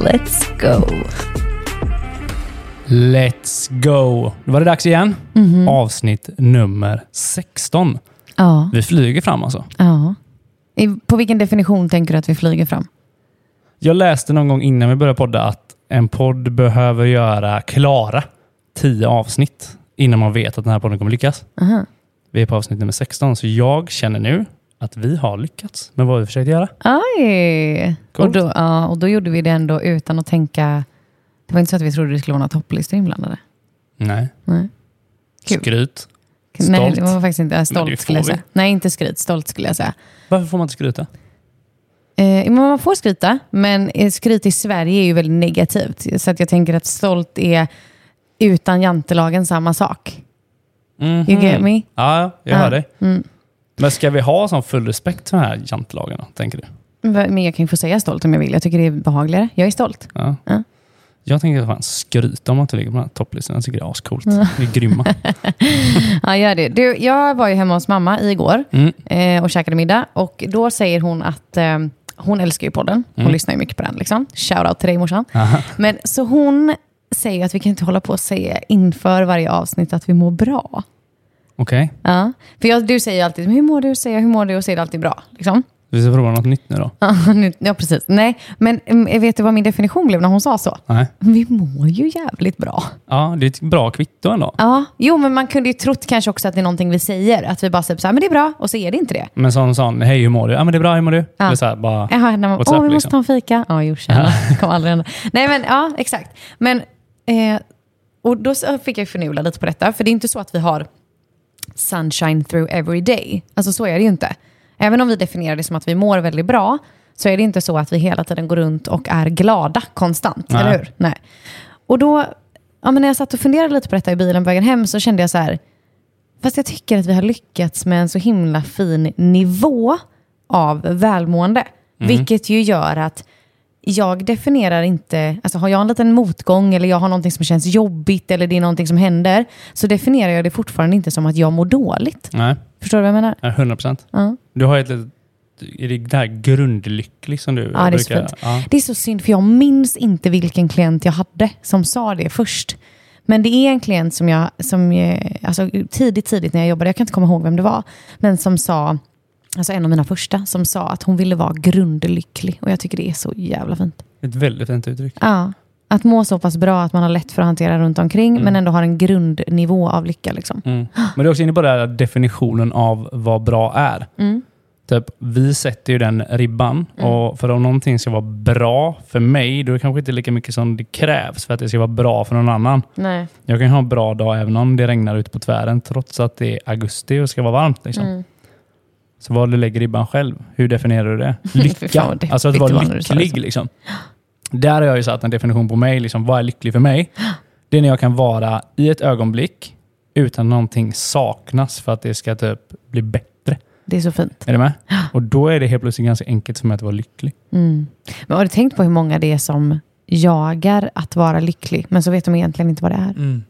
Let's go! Let's go! Då var det dags igen. Avsnitt nummer 16. Ja, Vi flyger fram alltså. ja. På vilken definition tänker du att vi flyger fram? Jag läste någon gång innan vi började podda att en podd behöver göra klara 10 avsnitt innan man vet att den här podden kommer lyckas. Aha. Vi är på avsnitt nummer 16, så jag känner nu att vi har lyckats med vad vi försökte göra. Aj! Och Coolt. då, ja, och då gjorde vi det ändå utan att tänka... Det var inte så att vi trodde det skulle vara några topplistor inblandade. Nej. Nej. Kul. Skryt. Nej, Stolt. det var faktiskt inte äh, stolt skulle jag vi. säga. Nej, inte skryt. Stolt skulle jag säga. Varför får man inte skryta? Eh, man får skryta, men eh, skryt i Sverige är ju väldigt negativt. Så att jag tänker att stolt är utan jantelagen samma sak. Mhm. You get me? Ja, jag Ja. hör dig. Mm. Men ska vi ha sån full respekt för den här jantelagen då, tänker du? Men jag kan ju få säga stolt om jag vill. Jag tycker det är behagligare. Jag är stolt. Ja. Ja. Jag tänker fan skryta om man inte ligger på den här topplistan. Jag tycker det är ascoolt. Vi är grymma. Ja, gör det. Du, jag var ju hemma hos mamma igår Mm. eh, och käkade middag. Och då säger hon att eh, hon älskar ju podden. Hon Mm. lyssnar ju mycket på den. Liksom. Shoutout till dig morsan. Aha. Men, så hon säger att vi kan inte hålla på och säga inför varje avsnitt att vi mår bra. Okej, Ja. För jag, du säger ju alltid, hur mår du? Säger jag, hur mår du? Och säger alltid bra. Liksom. vi ska prova något nytt nu då. Ja, precis. Nej, men mm, vet du vad min definition blev när hon sa så? Nej. Vi mår ju jävligt bra. Ja, det är ett bra kvitto ändå. Ja, jo, men man kunde ju trott kanske också att det är någonting vi säger. Att vi bara säger så här, men det är bra, och så är det inte det. Men sån sån, hej hur mår du? Ja men det är bra, hur mår du? Ja. Eller så här, bara, Jaha, när man, åh, vi måste liksom? ta en fika. Ja, jo, tjena. Det kommer aldrig hända. Nej, men ja, exakt. Men, eh, och då fick jag förnula lite på detta, för det är inte så att vi har sunshine through every day. Alltså så är det ju inte. Även om vi definierar det som att vi mår väldigt bra, så är det inte så att vi hela tiden går runt och är glada konstant, Nej. eller hur? Nej. Och då, ja, men när jag satt och funderade lite på detta i bilen på vägen hem, så kände jag så här, Fast jag tycker att vi har lyckats med en så himla fin nivå av välmående. Vilket ju gör att jag definierar inte, alltså har jag en liten motgång eller jag har någonting som känns jobbigt eller det är någonting som händer, så definierar jag det fortfarande inte som att jag mår dåligt. Nej, Förstår du vad jag menar? ja, 100 procent. Ja. Du har ett litet, är det det här grundlycklig som du Ja, det är så. Ja. Det är så synd, för jag minns inte vilken klient jag hade som sa det först. Men det är en klient som jag, som, eh, alltså tidigt, tidigt när jag jobbade, jag kan inte komma ihåg vem det var, men som sa, alltså en av mina första, som sa att hon ville vara grundlycklig. Och jag tycker det är så jävla fint. Ett väldigt fint uttryck. Ja, att må så pass bra att man har lätt för att hantera runt omkring, men ändå har en grundnivå av lycka. Liksom. Mm. Men det är också inne på den här definitionen av vad bra är. Mm. Typ, vi sätter ju den ribban och för om någonting ska vara bra för mig, då är det kanske inte lika mycket som det krävs för att det ska vara bra för någon annan. Nej. Jag kan ha en bra dag även om det regnar ute på tvären, trots att det är augusti och ska vara varmt. Liksom. Mm. Så vad du lägger ribban själv, hur definierar du det? Lycka, alltså att vara lycklig. så. Liksom. Där har jag ju satt en definition på mig, liksom, vad är lycklig för mig? Det är när jag kan vara i ett ögonblick utan att någonting saknas för att det ska typ bli bättre. Det är så fint. Är du med? Och då är det helt plötsligt ganska enkelt för mig att vara lycklig. Mm. Men har du tänkt på hur många det är som jagar att vara lycklig, men så vet de egentligen inte vad det är?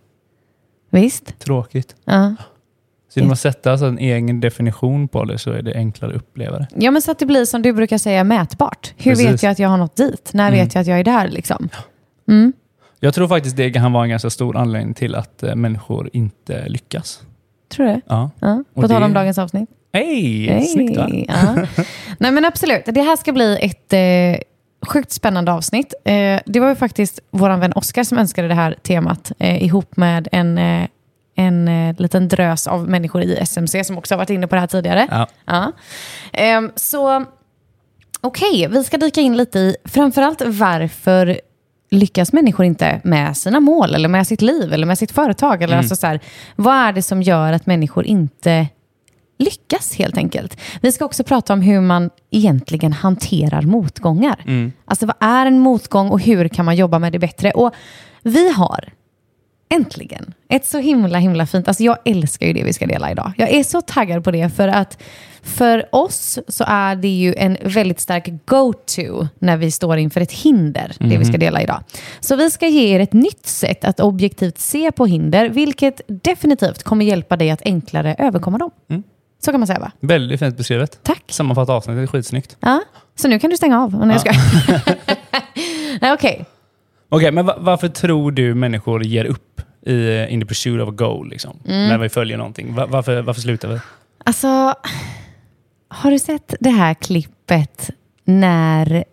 Visst? Tråkigt. Ja. Så genom att sätta alltså en egen definition på det så är det enklare att uppleva det. ja, men så att det blir som du brukar säga mätbart. Hur Precis. vet jag att jag har nått dit? När Mm. vet jag att jag är där? Liksom? Mm. Jag tror faktiskt det kan vara en ganska stor anledning till att eh, människor inte lyckas. Tror du det? Ja. Ja. På tal om det- dagens avsnitt. Hej! Hej. Snyggt va? Ja. Nej men absolut, det här ska bli ett eh, sjukt spännande avsnitt. Eh, det var ju faktiskt vår vän Oskar som önskade det här temat eh, ihop med en, eh, en eh, liten drös av människor i SMC som också har varit inne på det här tidigare. Ja. Ja. Ehm, så okej, vi ska dyka in lite i framförallt varför lyckas människor inte med sina mål eller med sitt liv eller med sitt företag? Eller alltså så här, vad är det som gör att människor inte lyckas helt enkelt. Vi ska också prata om hur man egentligen hanterar motgångar. Alltså vad är en motgång och hur kan man jobba med det bättre? Och vi har äntligen ett så himla himla fint, alltså jag älskar ju det vi ska dela idag. Jag är så taggad på det för att för oss så är det ju en väldigt stark go-to när vi står inför ett hinder, det vi ska dela idag. Så vi ska ge er ett nytt sätt att objektivt se på hinder, vilket definitivt kommer hjälpa dig att enklare överkomma dem. Så kan man säga va? Väldigt fint beskrivet. Tack. Sammanfatta avsnittet, skitsnyggt. Ja, så nu kan du stänga av. Nej, jag ska. Nej, okej. Okej, men va- varför tror du människor ger upp i In the pursuit of a goal? Liksom, Mm. När vi följer någonting. Va- varför, varför slutar vi? Alltså, har du sett det här klippet när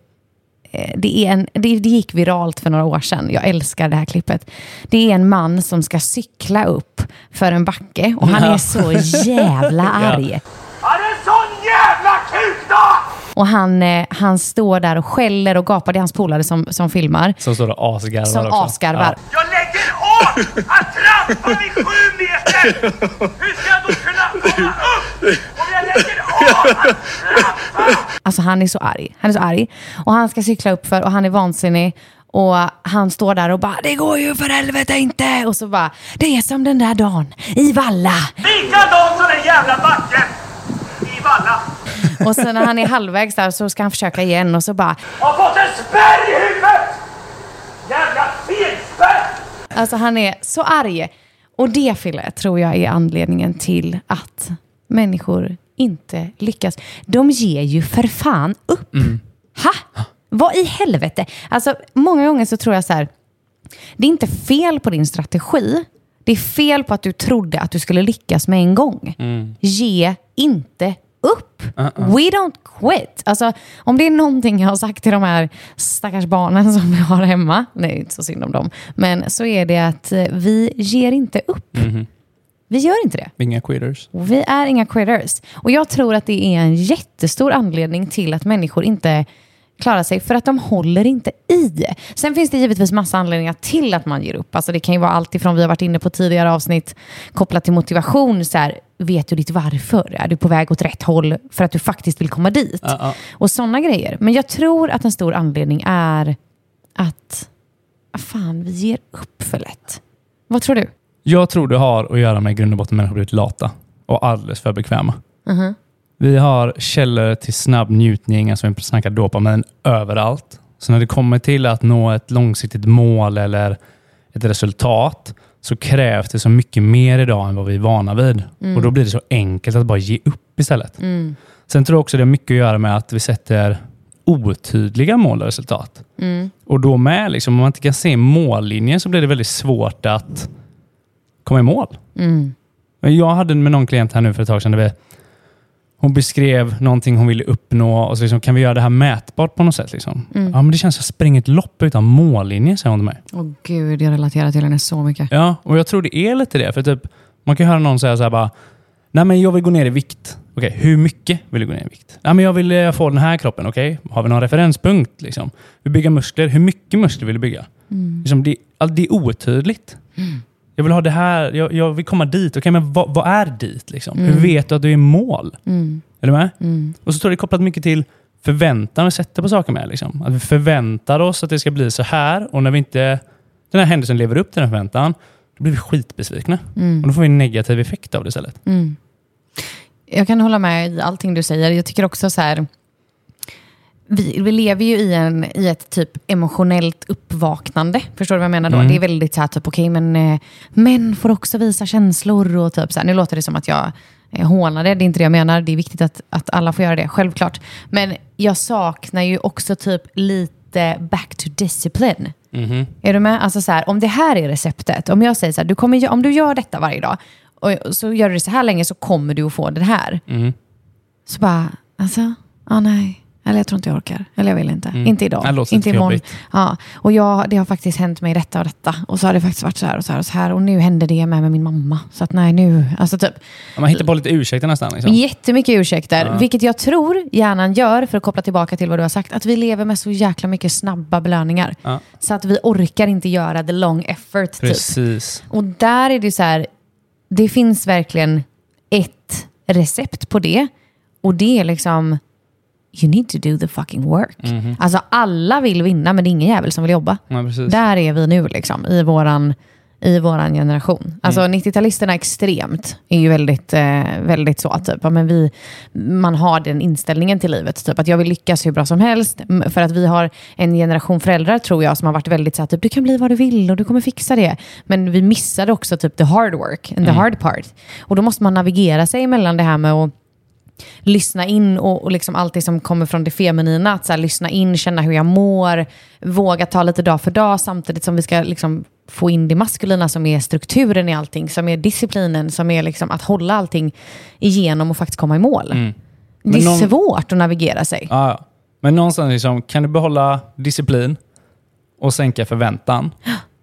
eh, det, är en, det, det gick viralt för några år sedan. Jag älskar det här klippet. Det är en man som ska cykla upp för en backe och han är så jävla arg. Han är en sån jävla kuk då! Och han, eh, han står där och skäller och gapar. Det är hans polare som, som filmar. Som står och asgarvar Som också. asgarvar. Jag lägger av att trampa vid sju meter! Hur ska jag då kunna komma upp om jag lägger av att trampa? Alltså han är så arg. Han är så arg. Och han ska cykla upp för och han är vansinnig. Och han står där och bara, det går ju för helvete inte. Och så bara, det är som den där dagen i Valla. Likadant som den jävla backen i Valla. Och sen när han är halvvägs där så ska han försöka igen och så bara, Har fått en spärr i huvudet! Jävla felspärr! alltså han är så arg. Och det Fille tror jag är anledningen till att människor inte lyckas. De ger ju för fan upp. Ha? Vad i helvete? Alltså många gånger så tror jag så här, det är inte fel på din strategi. Det är fel på att du trodde att du skulle lyckas med en gång. Ge inte upp. We don't quit. Alltså, om det är någonting jag har sagt till de här stackars barnen som vi har hemma, nej inte så synd om dem, men så är det att eh, vi ger inte upp. Vi gör inte det. Inga quitters. Vi är inga quitters. Och jag tror att det är en jättestor anledning till att människor inte klarar sig för att de håller inte i. Sen finns det givetvis massa anledningar till att man ger upp. Alltså det kan ju vara allt ifrån, vi har varit inne på tidigare avsnitt, kopplat till motivation. Så här, vet du ditt varför? Är du på väg åt rätt håll för att du faktiskt vill komma dit? Ja, ja. Och sådana grejer. Men jag tror att en stor anledning är att, ah, fan, vi ger upp för lätt. Vad tror du? Jag tror det har att göra med i grund och botten människor blivit lata och alldeles för bekväma. Vi har källor till snabb njutning, alltså vi snackar dopamin, överallt. Så när det kommer till att nå ett långsiktigt mål eller ett resultat så krävs det så mycket mer idag än vad vi är vana vid. Och Då blir det så enkelt att bara ge upp istället. Sen tror jag också det har mycket att göra med att vi sätter otydliga mål och resultat. Och då med, liksom, om man inte kan se mållinjen så blir det väldigt svårt att komma i mål. Men Jag hade med någon klient här nu för ett tag sedan där vi, hon beskrev någonting hon ville uppnå och så liksom, kan vi göra det här mätbart på något sätt? Liksom? Ja, men det känns som att jag springer ett lopp utan mållinje, säger hon till mig. Åh gud, jag relaterar till henne så mycket. Ja, och jag tror det är lite det. För typ, man kan höra någon säga så här bara, nej men jag vill gå ner i vikt. Okej, hur mycket vill du gå ner i vikt? Nej men jag vill eh, få den här kroppen. Okej, har vi någon referenspunkt? Liksom? Vi bygger muskler. Hur mycket muskler vill du bygga? Liksom, det, det är otydligt. Jag vill ha det här, jag, jag vill komma dit. Okej, men vad, vad är dit? Liksom? Hur vet du att du är i mål? Är du med? Och så tror jag det är kopplat mycket till förväntan vi sätter på saker med. Liksom. Att vi förväntar oss att det ska bli så här och när vi inte den här händelsen lever upp till den förväntan, då blir vi skitbesvikna. Och då får vi en negativ effekt av det istället. Jag kan hålla med i allting du säger. Jag tycker också så här, vi, vi lever ju i, en, i ett typ emotionellt uppvaknande. Förstår du vad jag menar då? Det är väldigt så här, typ, okej, men eh, män får också visa känslor och typ så här. Nu låter det som att jag eh, hånar det, det är inte det jag menar. Det är viktigt att, att alla får göra det, självklart. Men jag saknar ju också typ lite back to discipline. Är du med? Alltså så här, om det här är receptet, om jag säger så här, du kommer, om du gör detta varje dag och så gör du det så här länge så kommer du att få det här. Så bara, alltså, ah, nej. Eller jag tror inte jag orkar. Eller jag vill inte. Inte idag. Inte lite imorgon. jobbigt. Ja. Och jag, det har faktiskt hänt mig detta och detta. Och så har det faktiskt varit så här och så här och så här. Och nu hände det med, med min mamma. Så att nej, nu... Alltså typ, Man hittar på lite ursäkter nästan. Liksom. Jättemycket ursäkter, vilket jag tror hjärnan gör, för att koppla tillbaka till vad du har sagt, att vi lever med så jäkla mycket snabba belöningar. Ja. Så att vi orkar inte göra the long effort. Typ. Precis. Och där är det så här, det finns verkligen ett recept på det. Och det är liksom, you need to do the fucking work. Alltså alla vill vinna men det är ingen jävel som vill jobba. Ja. Där är vi nu liksom, i våran, i våran generation. Alltså 90-talisterna extremt är ju väldigt, eh, väldigt så. Typ. Ja, Men vi, man har den inställningen till livet. Typ, att jag vill lyckas hur bra som helst. För att vi har en generation föräldrar tror jag som har varit väldigt så här, typ, du kan bli vad du vill och du kommer fixa det. Men vi missade också typ the hard work and the hard part. Och då måste man navigera sig mellan det här med att lyssna in och, och liksom allt det som kommer från det feminina. Att så här, lyssna in, känna hur jag mår, våga ta lite dag för dag samtidigt som vi ska liksom få in det maskulina som är strukturen i allting, som är disciplinen, som är liksom att hålla allting igenom och faktiskt komma i mål. Det är Mm. Någon- svårt att navigera sig. Ja. Men någonstans liksom, kan du behålla disciplin och sänka förväntan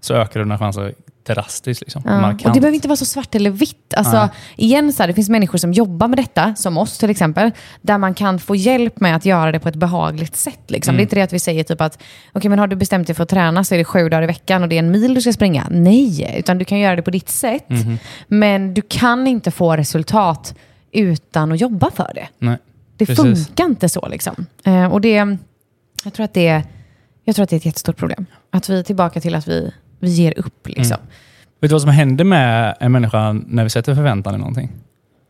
så ökar dina chanser drastiskt. Liksom. Ja. Och det behöver inte vara så svart eller vitt. Alltså, Nej. igen, så här, det finns människor som jobbar med detta, som oss till exempel, där man kan få hjälp med att göra det på ett behagligt sätt. Liksom. Mm. Det är inte det att vi säger typ att okej, men har du bestämt dig för att träna så är det sju dagar i veckan och det är en mil du ska springa. Nej, utan du kan göra det på ditt sätt. Mhm. Men du kan inte få resultat utan att jobba för det. Nej. Det Precis. funkar inte så. Liksom. Eh, och det, jag, tror att det, jag tror att det är ett jättestort problem. Att vi är tillbaka till att vi, vi ger upp. Liksom. Vet du vad som händer med en människa när vi sätter förväntan i någonting?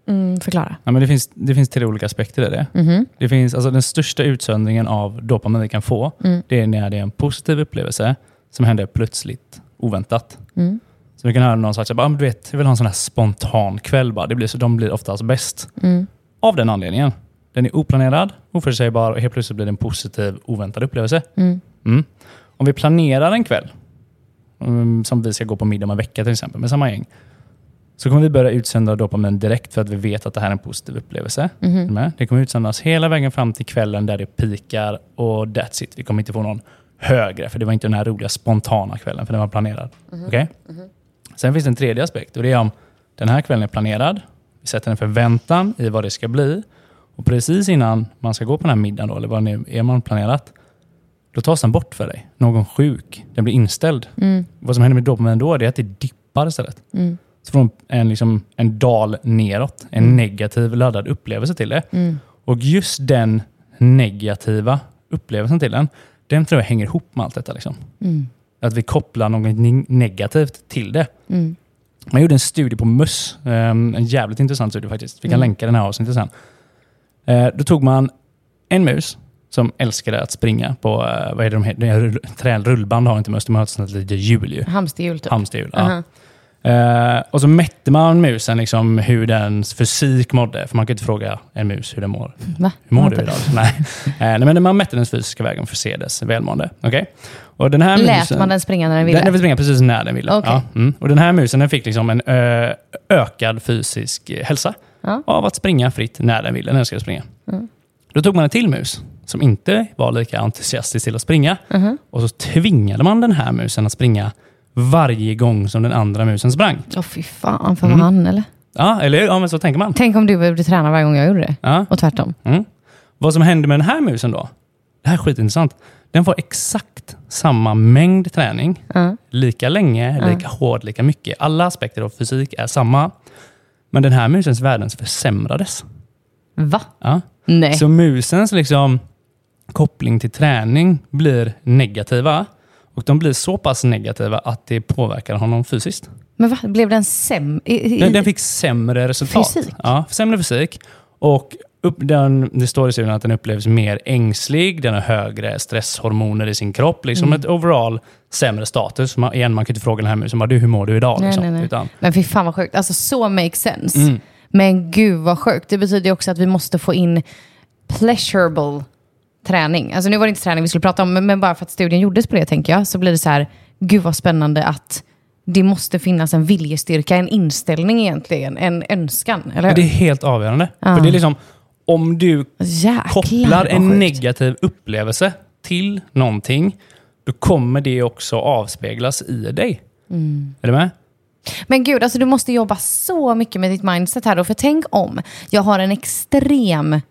Mm, förklara. Ja, men det, finns, det finns tre olika aspekter i det. Mhm. det finns, alltså, den största utsöndringen av dopamin vi kan få, Mm. det är när det är en positiv upplevelse som händer plötsligt, oväntat. Mm. Så vi kan höra någon säga, ah, du vet, jag vill ha en sån här spontan kväll. Bara. Det blir, så de blir oftast bäst. Mm. Av den anledningen. Den är oplanerad, oförutsägbar och helt plötsligt blir det en positiv, oväntad upplevelse. Mm. Mm. Om vi planerar en kväll, mm, som vi ska gå på middag om en vecka till exempel, med samma gäng, så kommer vi börja utsända dopamin direkt för att vi vet att det här är en positiv upplevelse. Med? Det kommer utsändas hela vägen fram till kvällen där det pikar och that's it. Vi kommer inte få någon högre, för det var inte den här roliga spontana kvällen, för den var planerad. Okej? Sen finns det en tredje aspekt och det är om den här kvällen är planerad, vi sätter en förväntan i vad det ska bli och precis innan man ska gå på den här middagen, då, eller vad nu är man planerat, då tas den bort för dig. Någon sjuk, den blir inställd. Vad som händer med dopamin då är att det dippar istället. Mm. Så får de en, liksom, en dal neråt, en negativ laddad upplevelse till det. Mm. Och just den negativa upplevelsen till den, den tror jag hänger ihop med allt detta. Liksom. Mm. Att vi kopplar något ne- negativt till det. Mm. Man gjorde en studie på möss, ehm, en jävligt intressant studie faktiskt. Vi kan Mm. länka den här avsnittet sen. Eh, Då tog man en mus som älskade att springa på, eh, vad är det de heter? Det är rull- Trä, rullband har inte möss, de har ett sånt litet hjul ju. Hamsterhjul typ. Hamsterhjul. Ja. Aha. Eh, och så mätte man musen liksom hur dens fysik mådde. För man kan inte fråga en mus hur den mår. Va? Hur mår du inte- idag? Nej. Nej, men man mätte dens fysiska vägen för att se dess välmående. Okej? Och den här Lät musen, man den springa när den ville? Den, den fick springa precis när den ville. Okej. Ja, mm. Och den här musen den fick liksom en ökad fysisk hälsa Ja. av att springa fritt när den ville, när den skulle springa. Då tog man en till mus som inte var lika entusiastisk till att springa Mhm. och så tvingade man den här musen att springa varje gång som den andra musen sprang. Åh fy fan, för Mm. han eller? Ja, eller? Ja, men så tänker man. Tänk om du behövde träna varje gång jag gjorde det. Ja. Och tvärtom. Mm. Vad som hände med den här musen då? Det här är skitintressant. Den får exakt samma mängd träning, Ja. lika länge, lika hård, lika mycket. Alla aspekter av fysik är samma. Men den här musens värden försämrades. Va? Ja. Nej. Så musens liksom, koppling till träning blir negativa. Och de blir så pass negativa att det påverkar honom fysiskt. Men va? Blev den sämre? Den, den fick sämre resultat. Fysik? Ja, sämre fysik. Och upp, den, det står i studien att den upplevs mer ängslig, den har högre stresshormoner i sin kropp. Liksom Mm. ett overall sämre status. Man, igen, man kan inte fråga den här musen, bara, du, hur mår du idag? Nej, liksom. nej, nej. Utan, Men fy fan vad sjukt. Alltså så makes sense. Mm. Men gud vad sjukt. Det betyder också att vi måste få in pleasurable träning. Alltså nu var det inte träning vi skulle prata om, men, men bara för att studien gjordes på det tänker jag, så blir det så här, gud vad spännande att det måste finnas en viljestyrka, en inställning egentligen, en önskan. Eller hur? det är helt avgörande. Ja. För det är liksom, om du Jäklar kopplar en negativ upplevelse till någonting, då kommer det också avspeglas i dig. Mm. Är du med? Men gud, alltså du måste jobba så mycket med ditt mindset här då. För tänk om jag har en extrem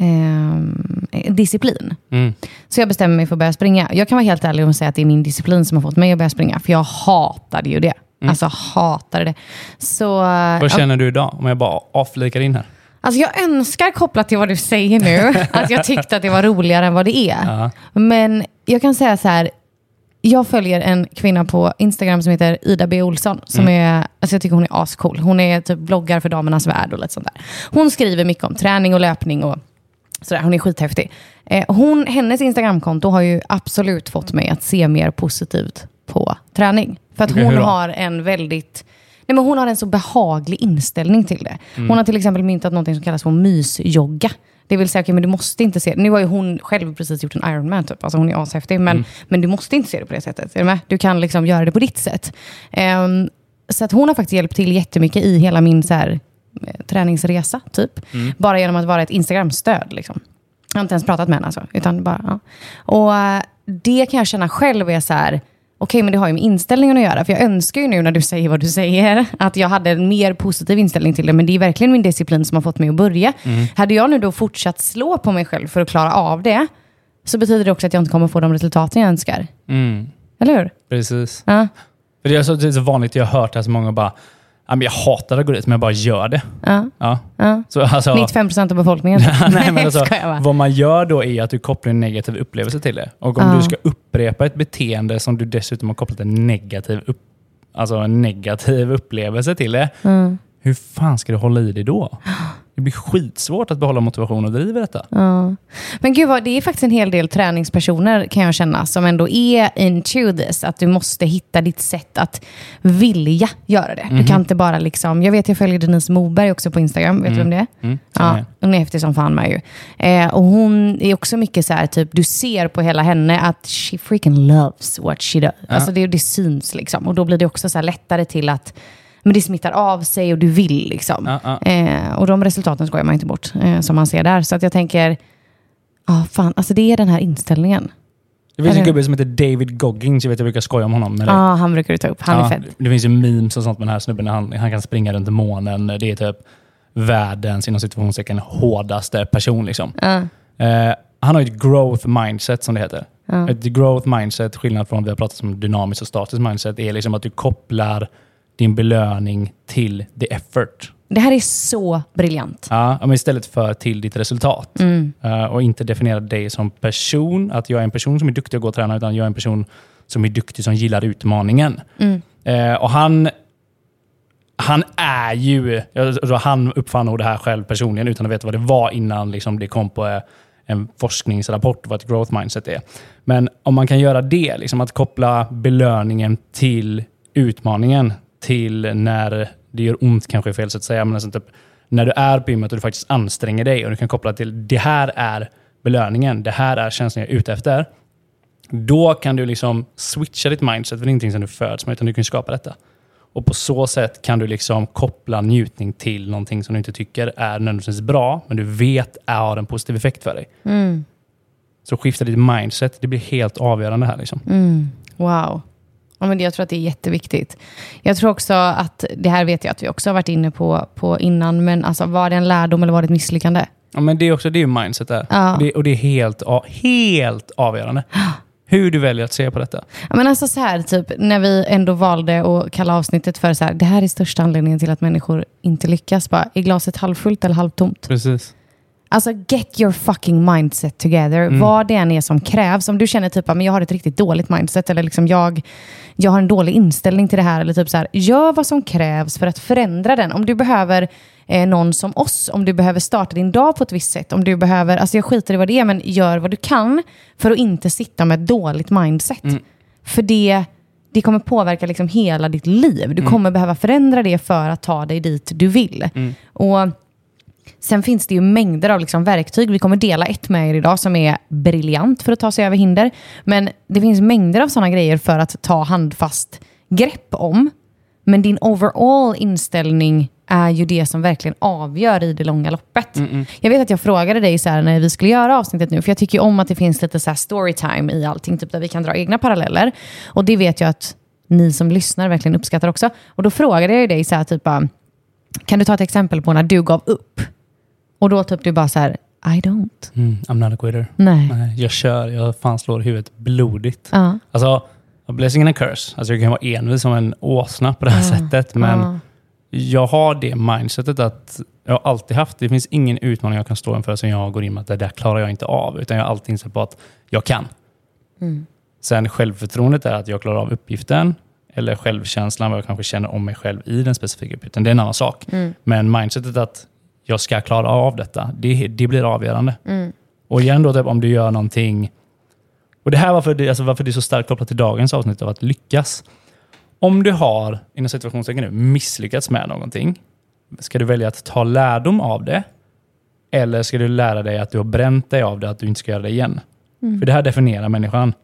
ehm, disciplin. Mm. Så jag bestämmer mig för att börja springa. Jag kan vara helt ärlig och säga att det är min disciplin som har fått mig att börja springa. För jag hatade ju det. Alltså hatade det. Så... Vad känner du idag? Om jag bara avflikar in här. Alltså jag önskar kopplat till vad du säger nu, att jag tyckte att det var roligare än vad det är. Ja. Men jag kan säga så här, jag följer en kvinna på Instagram som heter Ida B. Olsson. Som är, alltså jag tycker hon är ascool. Hon är typ bloggar för damernas värld och lite sånt där. Hon skriver mycket om träning och löpning och sådär. Hon är skithäftig. Eh, hon, hennes Instagramkonto har ju absolut fått mig att se mer positivt på träning. För att hon har en väldigt Nej, men hon har en så behaglig inställning till det. Mm. Hon har till exempel myntat något som kallas för mysjogga. Det vill säga, okay, men du måste inte se Nu har ju hon själv precis gjort en Ironman, typ. alltså hon är ashäftig. Men, Mm. men du måste inte se det på det sättet. Är du med? Du kan liksom göra det på ditt sätt. Ehm, så att hon har faktiskt hjälpt till jättemycket i hela min så här, träningsresa. Typ. Mm. Bara genom att vara ett Instagram-stöd. Liksom. Jag har inte ens pratat med henne. Alltså, utan bara, ja. Och eh, det kan jag känna själv är så här, okej men det har ju med inställningen att göra. För jag önskar ju nu när du säger vad du säger, att jag hade en mer positiv inställning till det. Men det är verkligen min disciplin som har fått mig att börja. Hade jag nu då fortsatt slå på mig själv för att klara av det, så betyder det också att jag inte kommer få de resultaten jag önskar. Mm, Eller hur? precis. Ja. För det, är så, det är så vanligt, jag har hört det här så många bara, ja, men jag hatar att gå dit, men jag bara gör det. Ja. Ja. Ja. Så, alltså, 95 procent av befolkningen. Nej, men alltså, vad man gör då är att du kopplar en negativ upplevelse till det. Och om Ja. du ska upprepa ett beteende som du dessutom har kopplat en negativ, upp, alltså en negativ upplevelse till det, Mm. hur fan ska du hålla i det då? Det blir skitsvårt att behålla motivation och driva detta. Ja. Men gud, vad, det är faktiskt en hel del träningspersoner kan jag känna som ändå är into this. Att du måste hitta ditt sätt att vilja göra det. Du kan inte bara liksom, jag vet jag följer Denise Moberg också på Instagram, vet du vem det är? Mm. Ja, hon är häftig som fan med ju. Eh, och hon är också mycket så här, typ, du ser på hela henne att she freaking loves what she does. Alltså det, det syns liksom. Och då blir det också så lättare till att men det smittar av sig och du vill liksom. Ja, ja. Eh, och de resultaten skojar man inte bort, eh, som man ser där. Så att jag tänker, ja fan, alltså det är den här inställningen. Det finns en gubbe som heter David Goggins, jag vet jag brukar skoja om honom. Ja, han brukar du ta upp. Han är Ja, fett. Det finns ju memes och sånt med den här snubben. Han, han kan springa runt månen. Det är typ världens, inom situationstecken, hårdaste person. Liksom. Ja. Eh, han har ju ett growth mindset som det heter. Ett growth mindset, skillnad från vad vi har pratat om dynamiskt och statiskt mindset, är liksom att du kopplar din belöning till the effort. Det här är så briljant. Ja, men istället för till ditt resultat. Eh, och inte definiera dig som person, att jag är en person som är duktig att gå och träna, utan jag är en person som är duktig som gillar utmaningen. Eh, och han, han är ju, alltså han uppfann nog det här själv personligen utan att veta vad det var innan liksom det kom på eh, en forskningsrapport vad ett growth mindset är. Men om man kan göra det, liksom att koppla belöningen till utmaningen, till när det gör ont kanske är fel sätt att säga, men alltså typ, när du är på gymmet och du faktiskt anstränger dig och du kan koppla till det här är belöningen, det här är känslan jag är ute efter. Då kan du liksom switcha ditt mindset, för det är ingenting som du föds med, utan du kan skapa detta. Och på så sätt kan du liksom koppla njutning till någonting som du inte tycker är nödvändigtvis bra, men du vet har en positiv effekt för dig. Så skifta ditt mindset, det blir helt avgörande här. Liksom. Wow. Ja, men jag tror att det är jätteviktigt. Jag tror också att, det här vet jag att vi också har varit inne på, på innan, men alltså, var det en lärdom eller var det ett misslyckande? Ja, men det är också det är ju mindset där. Ja. Det, och det är helt, helt avgörande. Hur du väljer att se på detta. Ja, men alltså så här, typ, när vi ändå valde att kalla avsnittet för så här, det här är största anledningen till att människor inte lyckas. Bara, är glaset halvfullt eller halvtomt? Precis. Alltså get your fucking mindset together. Vad det än är som krävs. Om du känner typ att jag har ett riktigt dåligt mindset eller liksom jag, jag har en dålig inställning till det här. Eller typ så här, gör vad som krävs för att förändra den. Om du behöver eh, någon som oss, om du behöver starta din dag på ett visst sätt. Om du behöver, alltså jag skiter i vad det är, men gör vad du kan för att inte sitta med ett dåligt mindset. För det, det kommer påverka liksom hela ditt liv. Du kommer behöva förändra det för att ta dig dit du vill. Och Sen finns det ju mängder av liksom verktyg. Vi kommer dela ett med er idag som är briljant för att ta sig över hinder. Men det finns mängder av sådana grejer för att ta handfast grepp om. Men din overall inställning är ju det som verkligen avgör i det långa loppet. Jag vet att jag frågade dig så när vi skulle göra avsnittet nu, för jag tycker om att det finns lite så storytime i allting, typ där vi kan dra egna paralleller. Och det vet jag att ni som lyssnar verkligen uppskattar också. Och då frågade jag dig så här, typ kan du ta ett exempel på när du gav upp? Och då typ du bara så här, I don't. Mm, I'm not a quitter. Nej. Nej, jag kör, jag fan slår huvudet blodigt. Ja. Alltså, a blessing and a curse. Alltså, jag kan vara envis som en åsna på det här sättet, men jag har det mindsetet att jag har alltid haft, det finns ingen utmaning jag kan stå inför som jag går in med att det där klarar jag inte av. Utan jag har alltid insett på att jag kan. Sen självförtroendet är att jag klarar av uppgiften. Eller självkänslan, vad jag kanske känner om mig själv i den specifika uppgiften. Det är en annan sak. Men mindsetet att jag ska klara av detta, det, det blir avgörande. Och igen då, typ, om du gör någonting... Och det här varför det, alltså varför det är så starkt kopplat till dagens avsnitt av att lyckas. Om du har, inom situationstecken nu, misslyckats med någonting, ska du välja att ta lärdom av det? Eller ska du lära dig att du har bränt dig av det, att du inte ska göra det igen? För det här definierar människan.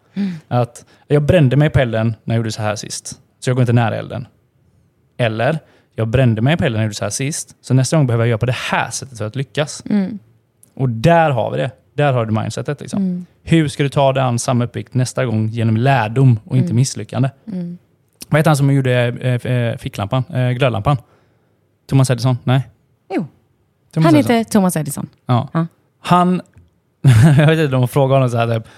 Att jag brände mig på elden när jag gjorde så här sist, så jag går inte nära elden. Eller, jag brände mig på elden när jag gjorde så här sist, så nästa gång behöver jag göra på det här sättet för att lyckas. Och där har vi det. Där har du mindsetet. Liksom. Hur ska du ta dig an samma uppgift nästa gång genom lärdom och inte misslyckande? Vad heter han som gjorde eh, eh, ficklampan? Eh, glödlampan? Thomas Edison? Nej? Jo, Thomas han Edison. heter Thomas Edison. Ja. Ja. Han... jag vet inte, de frågar honom så här typ,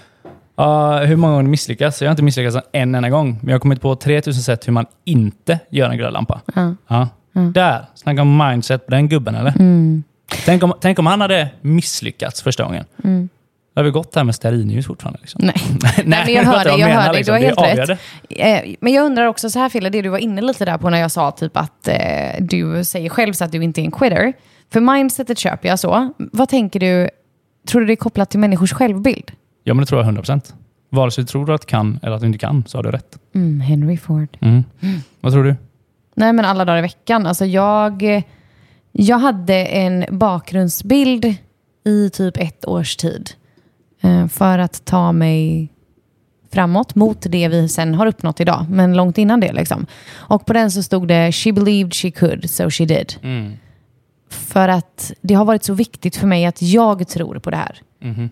"Ja, hur många gånger misslyckas? Jag har inte misslyckats en enda gång, men jag har kommit på 3000 sätt hur man inte gör en glödlampa. Ja. Ja. Där, snacka om mindset på den gubben eller? Tänk, om, tänk om han hade misslyckats första gången. Då har vi gått här med stearinljus fortfarande. Liksom. Nej. Nej, Nej, men jag hör dig, jag hör dig. liksom. Du har helt rätt. Eh, Men jag undrar också så här Fille, det du var inne lite där på när jag sa typ att eh, du säger själv så att du inte är en quitter. För mindsetet köper jag så. Vad tänker du, tror du det är kopplat till människors självbild? Ja, men det tror jag 100%. Vare sig du tror att du kan eller att du inte kan, så har du rätt. Mm, Henry Ford. Mm. Vad tror du? Nej, men alla dagar i veckan. Alltså jag, jag hade en bakgrundsbild i typ ett års tid eh, för att ta mig framåt mot det vi sen har uppnått idag, men långt innan det. Liksom. Och på den så stod det “She believed she could, so she did”. För att det har varit så viktigt för mig att jag tror på det här.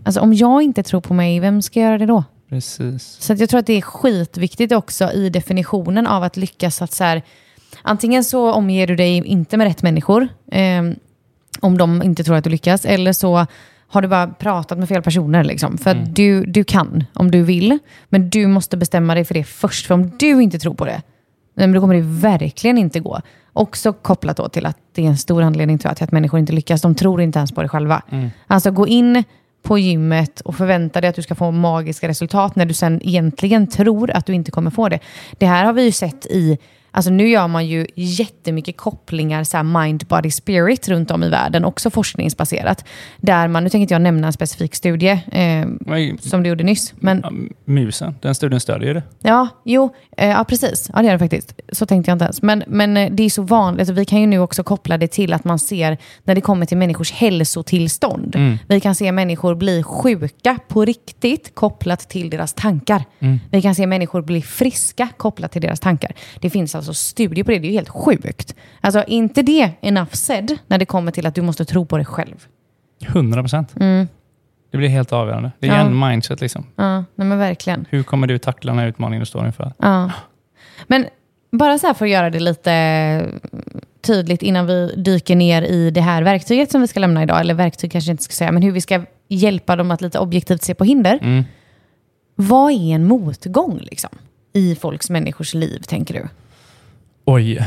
Alltså om jag inte tror på mig, vem ska göra det då? Precis. Så att jag tror att det är skitviktigt också i definitionen av att lyckas att så här, antingen så omger du dig inte med rätt människor, eh, om de inte tror att du lyckas, eller så har du bara pratat med fel personer. Liksom. För att du, du kan om du vill, men du måste bestämma dig för det först. För om du inte tror på det, men då kommer det verkligen inte gå. Också kopplat då till att det är en stor anledning till att människor inte lyckas. De tror inte ens på det själva. Alltså gå in på gymmet och förväntar dig att du ska få magiska resultat när du sen egentligen tror att du inte kommer få det. Det här har vi ju sett i, alltså nu gör man ju jättemycket kopplingar, så här mind, body, spirit runt om i världen, också forskningsbaserat. Där man, nu tänker inte jag nämna en specifik studie eh, som du gjorde nyss, men ja, musen, den studien stödjer det. Ja, jo, eh, ja precis. Ja, det är det faktiskt. Så tänkte jag inte ens. Men, men eh, det är så vanligt. Alltså, vi kan ju nu också koppla det till att man ser när det kommer till människors hälsotillstånd. Vi kan se människor bli sjuka på riktigt kopplat till deras tankar. Vi kan se människor bli friska kopplat till deras tankar. Det finns alltså studier på det. Det är ju helt sjukt. Alltså, inte det enough said när det kommer till att du måste tro på dig själv? 100 procent. Det blir helt avgörande. Det är Ja. en mindset. Liksom. Ja, nej men verkligen. Hur kommer du tackla den här utmaningen du står inför? Ja. Men bara så här för att göra det lite tydligt innan vi dyker ner i det här verktyget som vi ska lämna idag, eller verktyg kanske jag inte ska säga, men hur vi ska hjälpa dem att lite objektivt se på hinder. Mm. Vad är en motgång liksom, i folks människors liv, tänker du? Oj.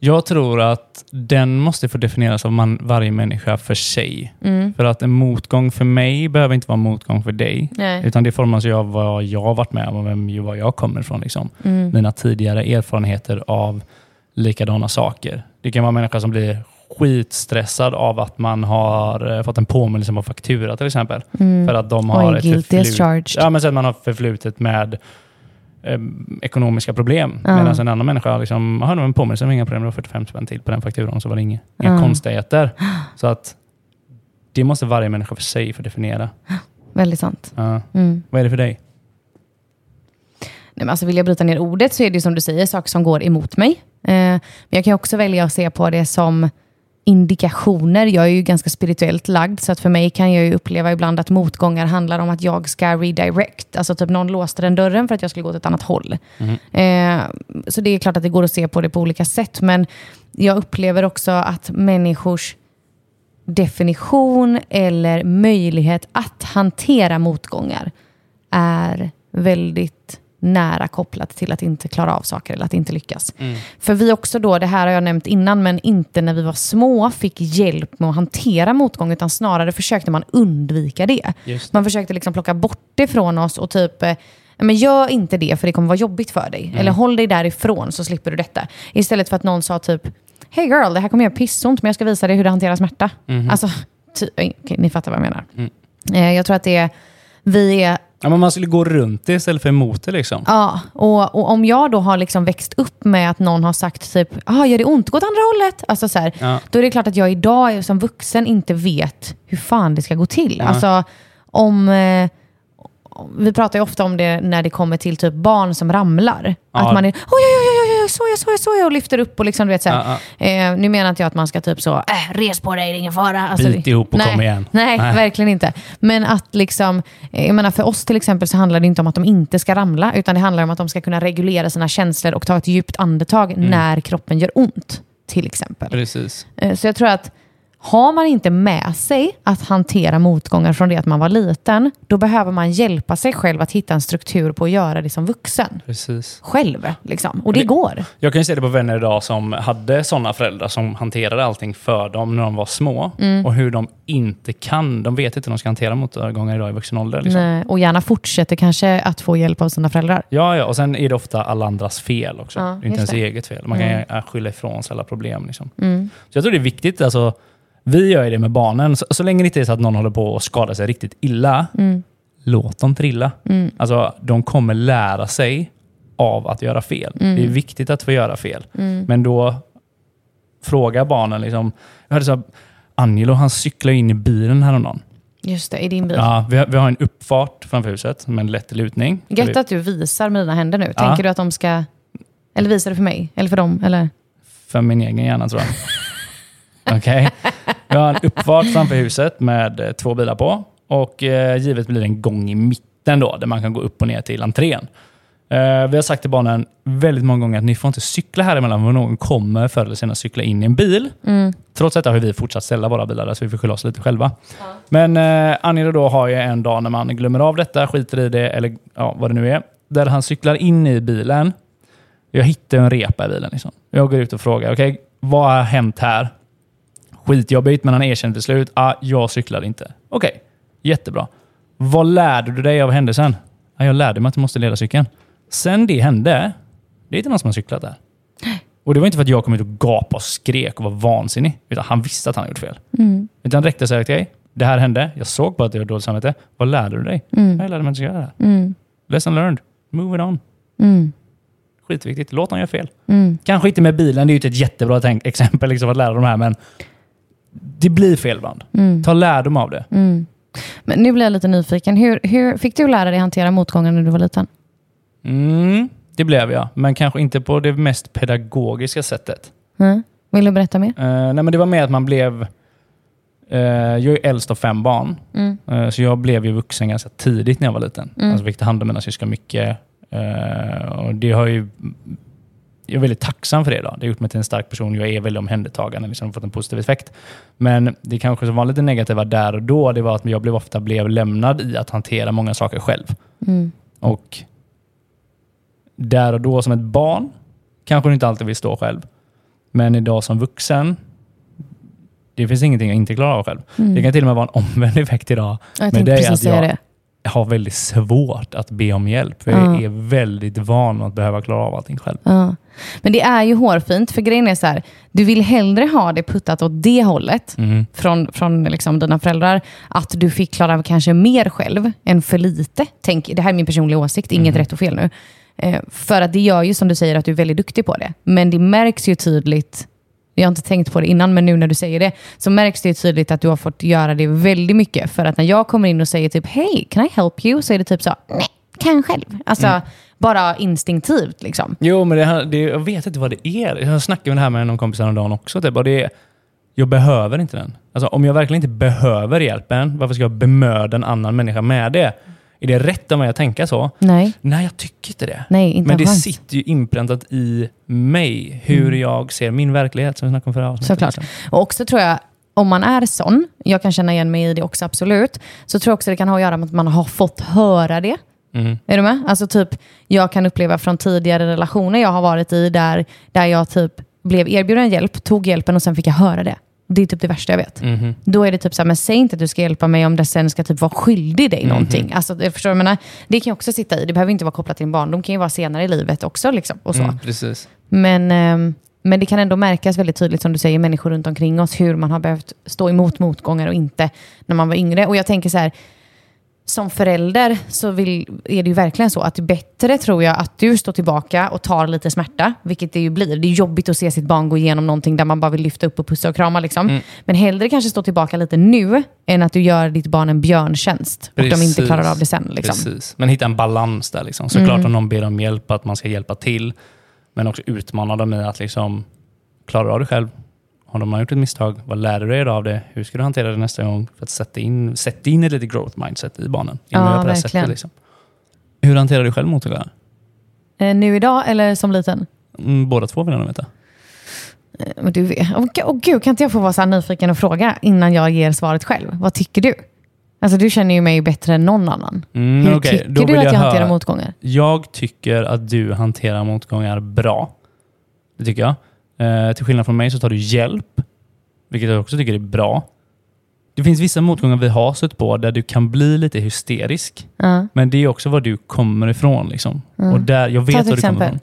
Jag tror att den måste få definieras av man, varje människa för sig. Mm. För att en motgång för mig behöver inte vara en motgång för dig. Nej. Utan det formas ju av vad jag har varit med om och vem, var jag kommer ifrån. Liksom. Mm. Mina tidigare erfarenheter av likadana saker. Det kan vara en människa som blir skitstressad av att man har eh, fått en påminnelse om faktura till exempel. För att de har Mm. Oj, ett guilty as förflut- charged. Ja, men så att man har förflutet med eh, ekonomiska problem. Ja. Medan en annan människa liksom, har en påminnelse om inga problem, det var 45 spänn till på den fakturan, så var det inga, inga Ja. konstigheter. Så att det måste varje människa för sig få definiera. Väldigt sant. Ja. Mm. Vad är det för dig? Nej, men alltså vill jag bryta ner ordet så är det ju som du säger, saker som går emot mig. Eh, men jag kan också välja att se på det som indikationer. Jag är ju ganska spirituellt lagd, så att för mig kan jag ju uppleva ibland att motgångar handlar om att jag ska redirect. Alltså typ någon låste den dörren för att jag skulle gå åt ett annat håll. Eh, så det är klart att det går att se på det på olika sätt, men jag upplever också att människors definition eller möjlighet att hantera motgångar är väldigt nära kopplat till att inte klara av saker eller att inte lyckas. För vi också då, det här har jag nämnt innan, men inte när vi var små fick hjälp med att hantera motgång, utan snarare försökte man undvika det. Just Man försökte liksom plocka bort det från oss och typ, eh, men gör inte det för det kommer vara jobbigt för dig. Eller håll dig därifrån så slipper du detta. Istället för att någon sa typ, Hey girl, det här kommer göra pissont men jag ska visa dig hur du hanterar smärta. Alltså, ty- okej, ni fattar vad jag menar. Eh, Jag tror att det är, vi är Ja, men man skulle gå runt det istället för emot det. Liksom. Ja, och, och om jag då har liksom växt upp med att någon har sagt typ, ah, gör det ont, gå åt andra hållet. Alltså så här, Ja. Då är det klart att jag idag som vuxen inte vet hur fan det ska gå till. Alltså om... Eh, vi pratar ju ofta om det när det kommer till typ barn som ramlar. Ja. Att man är oj, oj, oj, oj, oj, såja, såja, såja och lyfter upp och liksom, du vet så här. Ja, Eh, nu menar inte jag att man ska typ så, äh, res på dig, det är ingen fara. Alltså, Bit ihop och nej, kom igen. Nej, Nej. verkligen inte. Men att liksom, eh, jag menar för oss till exempel så handlar det inte om att de inte ska ramla, utan det handlar om att de ska kunna reglera sina känslor och ta ett djupt andetag Mm. när kroppen gör ont, till exempel. Precis. Eh, Så jag tror att har man inte med sig att hantera motgångar från det att man var liten, då behöver man hjälpa sig själv att hitta en struktur på att göra det som vuxen. Precis. Själv, liksom. Och det går. Jag kan ju se det på vänner idag som hade sådana föräldrar som hanterade allting för dem när de var små. Mm. Och hur de inte kan, de vet inte hur de ska hantera motgångar idag i vuxen ålder. Liksom. Nej, Och gärna fortsätter kanske att få hjälp av sina föräldrar. Ja, ja, och sen är det ofta alla andras fel också. Ja, det inte ens det. eget fel. Man kan ju äh, skylla ifrån sig alla problem. Liksom. Mm. Så jag tror det är viktigt. Alltså, vi gör ju det med barnen. Så, så länge det inte är så att någon håller på att skada sig riktigt illa, Mm. låt dem trilla. Alltså, de kommer lära sig av att göra fel. Mm. Det är viktigt att få göra fel. Men då fråga barnen. Liksom, jag hörde så här, Angelo han cyklar in i bilen häromdagen. Just det, i din bil. Ja, vi, har, vi har en uppfart framför huset med en lätt lutning. Gött att du visar med dina händer nu. Ja. Tänker du att de ska... Eller visar du för mig? Eller för dem? Eller? För min egen hjärna tror jag. Okej. Vi har en uppfart framför huset med eh, två bilar på. Och eh, givet blir det en gång i mitten då, där man kan gå upp och ner till entrén. Eh, vi har sagt till barnen väldigt många gånger att ni får inte cykla här emellan för någon kommer förr eller senare cykla in i en bil. Trots detta har vi fortsatt ställa våra bilar där så vi får skylla oss lite själva. Men eh, Angelo då har ju en dag när man glömmer av detta, skiter i det eller ja, vad det nu är. Där han cyklar in i bilen. Jag hittar en repa i bilen. Liksom. Jag går ut och frågar, okej, vad har hänt här? Skitjobbigt, men han erkänner till slut, ah, jag cyklade inte. Okej, jättebra. Vad lärde du dig av händelsen? Ah, jag lärde mig att du måste leda cykeln. Sen det hände, det är inte någon som har cyklat där. Och det var inte för att jag kom ut och gapade och skrek och var vansinnig, utan han visste att han hade gjort fel. Utan det räckte så här, okej, det här hände, jag såg på att det var dåligt samvete. Vad lärde du dig? Jag lärde mig att jag göra det här. Lesson learned. Move it on. Skitviktigt. Låt dem göra fel. Kanske inte med bilen, det är ju inte ett jättebra exempel liksom, att lära dem här, men det blir fel ibland. Ta lärdom av det. Men nu blir jag lite nyfiken. Hur, hur fick du lära dig hantera motgångar när du var liten? Mm, det blev jag, men kanske inte på det mest pedagogiska sättet. Mm. Vill du berätta mer? Eh, nej, men det var mer att man blev... eh, jag är äldst av fem barn, Eh, så jag blev ju vuxen ganska tidigt när jag var liten. Alltså fick ta hand om mina syskon mycket. Och det har ju... Jag är väldigt tacksam för det. Då. Det har gjort mig till en stark person. Jag är väldigt omhändertagande, liksom fått en positiv effekt. Men det kanske som var lite negativa där och då, det var att jag blev ofta blev lämnad i att hantera många saker själv. Och där och då som ett barn kanske du inte alltid vill stå själv. Men idag som vuxen, det finns ingenting jag inte klarar av själv. Det kan till och med vara en omvänd effekt idag. Jag med tänkte dig, precis att säga det. Har väldigt svårt att be om hjälp. För Ja. jag är väldigt van att behöva klara av allting själv. Ja. Men det är ju hårfint, för grejen är så här, du vill hellre ha det puttat åt det hållet Mm. från, från liksom dina föräldrar, att du fick klara kanske mer själv än för lite. Tänk, det här är min personliga åsikt, inget rätt och fel nu. Eh, för att det gör ju som du säger att du är väldigt duktig på det. Men det märks ju tydligt, jag har inte tänkt på det innan, men nu när du säger det, så märks det tydligt att du har fått göra det väldigt mycket. För att när jag kommer in och säger typ, hej, can I help you? Så är det typ så, nej, kan själv. Alltså, bara instinktivt liksom. Jo, men det, det, jag vet inte vad det är. Jag snackade med det här med någon kompis häromdagen också. Typ, och det är, jag behöver inte den. Alltså, om jag verkligen inte behöver hjälpen, varför ska jag bemöda en annan människa med det? Är det rätt av mig att tänka så? Nej. Nej, jag tycker inte det. Nej, inte Men det chans. sitter ju inpräntat i mig, hur jag ser min verklighet, som vi snackade om förra avsnittet. Såklart. liksom. Och också tror jag, om man är sån, jag kan känna igen mig i det också absolut, så tror jag också det kan ha att göra med att man har fått höra det Mm. Är du med? Alltså typ, jag kan uppleva från tidigare relationer jag har varit i där, där jag typ blev erbjuden hjälp, tog hjälpen och sen fick jag höra det. Det är typ det värsta jag vet. Mhm. Då är det typ så här, men säg inte att du ska hjälpa mig om det sen ska typ vara skyldig dig någonting. Alltså, jag förstår, jag menar, det kan ju också sitta i. Det behöver inte vara kopplat till en barndom. Det kan ju vara senare i livet också. Liksom, och så. Mm, precis. Men, ehm, men det kan ändå märkas väldigt tydligt, som du säger, människor runt omkring oss, hur man har behövt stå emot motgångar och inte när man var yngre. Och jag tänker så här, som förälder så vill, är det ju verkligen så att det är bättre tror jag att du står tillbaka och tar lite smärta, vilket det ju blir. Det är jobbigt att se sitt barn gå igenom någonting där man bara vill lyfta upp och pussa och krama. Liksom. Men hellre kanske stå tillbaka lite nu än att du gör ditt barn en björntjänst och de inte Precis. klarar av det sen. Liksom. Mm. Precis. Men hitta en balans där. Liksom. Såklart om någon ber om hjälp, att man ska hjälpa till. Men också utmana dem i att liksom, klarar du av det själv? Har de gjort ett misstag, vad lär du dig av det? Hur ska du hantera det nästa gång? För att sätta in, sätta in ett litet growth mindset i barnen. Ja, på det sättet, liksom. Hur hanterar du själv motgångar? Eh, nu idag eller som liten? Mm, båda två vill jag nog veta. Men du gu- åh, gud, kan inte jag få vara så här nyfiken och fråga innan jag ger svaret själv? Vad tycker du? Alltså du känner ju mig bättre än någon annan. Mm, Hur okej, tycker då du att jag jag hanterar motgångar? Jag tycker att du hanterar motgångar bra. Det tycker jag. Eh, till skillnad från mig så tar du hjälp, vilket jag också tycker är bra. Det finns vissa motgångar vi har sett på där du kan bli lite hysterisk. Ja. Men det är också var du kommer ifrån. Liksom. Och där, jag vet var du kommer ifrån.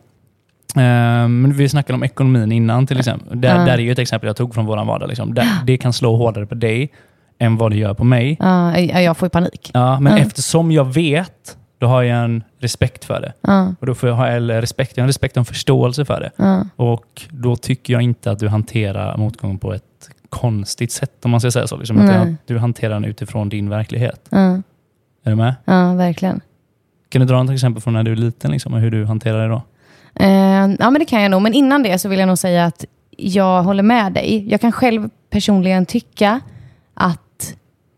Men vi snackade om ekonomin innan till exempel. Där, där är ju ett exempel jag tog från våran vardag. Liksom. Där, det kan slå hårdare på dig än vad det gör på mig. Ja, jag får ju panik. Ja, men eftersom jag vet, då har jag en respekt för det. Ja, Och då får jag ha eller respekt, jag har en respekt och en förståelse för det. ja. Och då tycker jag inte att du hanterar motgång på ett konstigt sätt, om man ska säga så. Liksom. Att Nej. du, hanterar den utifrån din verklighet. Ja, Är du med? ja, verkligen. Kan du dra något exempel från när du är liten, liksom, och hur du hanterar det då? Eh, ja, men det kan jag nog. Men innan det så vill jag nog säga att jag håller med dig. Jag kan själv personligen tycka att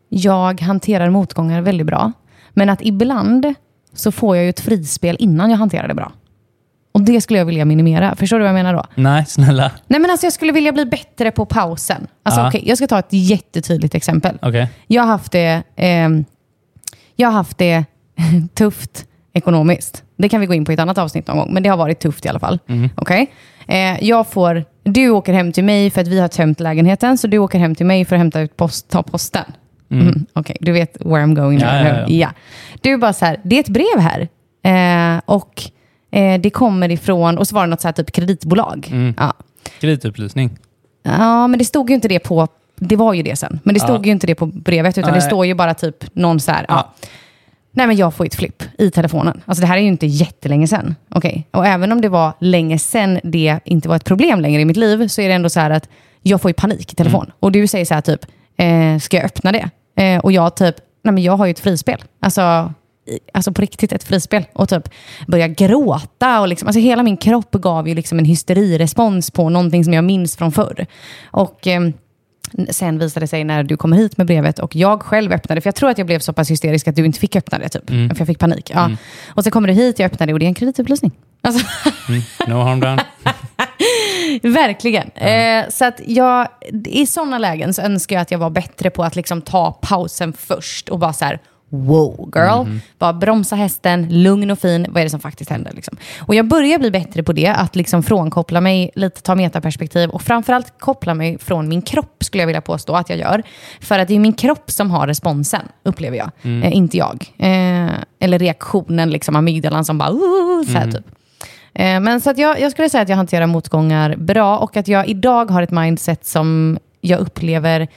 jag hanterar motgångar väldigt bra. Men att ibland så får jag ju ett frispel innan jag hanterar det bra. Och det skulle jag vilja minimera. Förstår du vad jag menar då? Nej, snälla. Nej men alltså jag skulle vilja bli bättre på pausen. Alltså Ja. okej, jag ska ta ett jättetydligt exempel. Okej. Jag har haft det, ehm, jag har haft det tufft ekonomiskt. Det kan vi gå in på i ett annat avsnitt någon gång, men det har varit tufft i alla fall. Okej? Eh, jag får, du åker hem till mig för att vi har tömt lägenheten, så du åker hem till mig för att hämta ut post, ta posten. Mm. Okej, du vet where I'm going. Ja, ja, hur? ja. Du bara så här, det är ett brev här. Eh, och eh, det kommer ifrån, och så var det något så här typ kreditbolag. Mm. Ja. Kreditupplysning. Ja, men det stod ju inte det på... Det var ju det sen. Men det stod Ja. ju inte det på brevet, utan det Nej. står ju bara typ någon så här... Ja. Ja. Nej, men jag får ett flipp i telefonen. Alltså det här är ju inte jättelänge sen. Okej. Och även om det var länge sen det inte var ett problem längre i mitt liv, så är det ändå så här att jag får ju panik i telefon. Mm. Och du säger så här typ, eh, ska jag öppna det? Eh, och jag typ, nej men jag har ju ett frispel. Alltså, i- alltså på riktigt ett frispel. Och typ börja gråta. Och liksom, alltså hela min kropp gav ju liksom en hysterirespons på någonting som jag minns från förr. Och... eh, Sen visade det sig när du kommer hit med brevet och jag själv öppnade, för jag tror att jag blev så pass hysterisk att du inte fick öppna det, typ. Mm. för jag fick panik. Ja. Och så kommer du hit, jag öppnar det och det är en kreditupplysning. Alltså, Mm. No harm done. verkligen. Eh, så att jag, i sådana lägen så önskar jag att jag var bättre på att liksom ta pausen först och bara så här, wow girl. Bara bromsa hästen, lugn och fin. Vad är det som faktiskt händer? Liksom. Och jag börjar bli bättre på det, att liksom frånkoppla mig lite, ta metaperspektiv och framförallt koppla mig från min kropp skulle jag vilja påstå att jag gör. För att det är min kropp som har responsen, upplever jag. Eh, inte jag. Eh, eller reaktionen, liksom amygdalan som bara, så här typ. Eh, Men så att jag, jag skulle säga att jag hanterar motgångar bra och att jag idag har ett mindset som jag upplever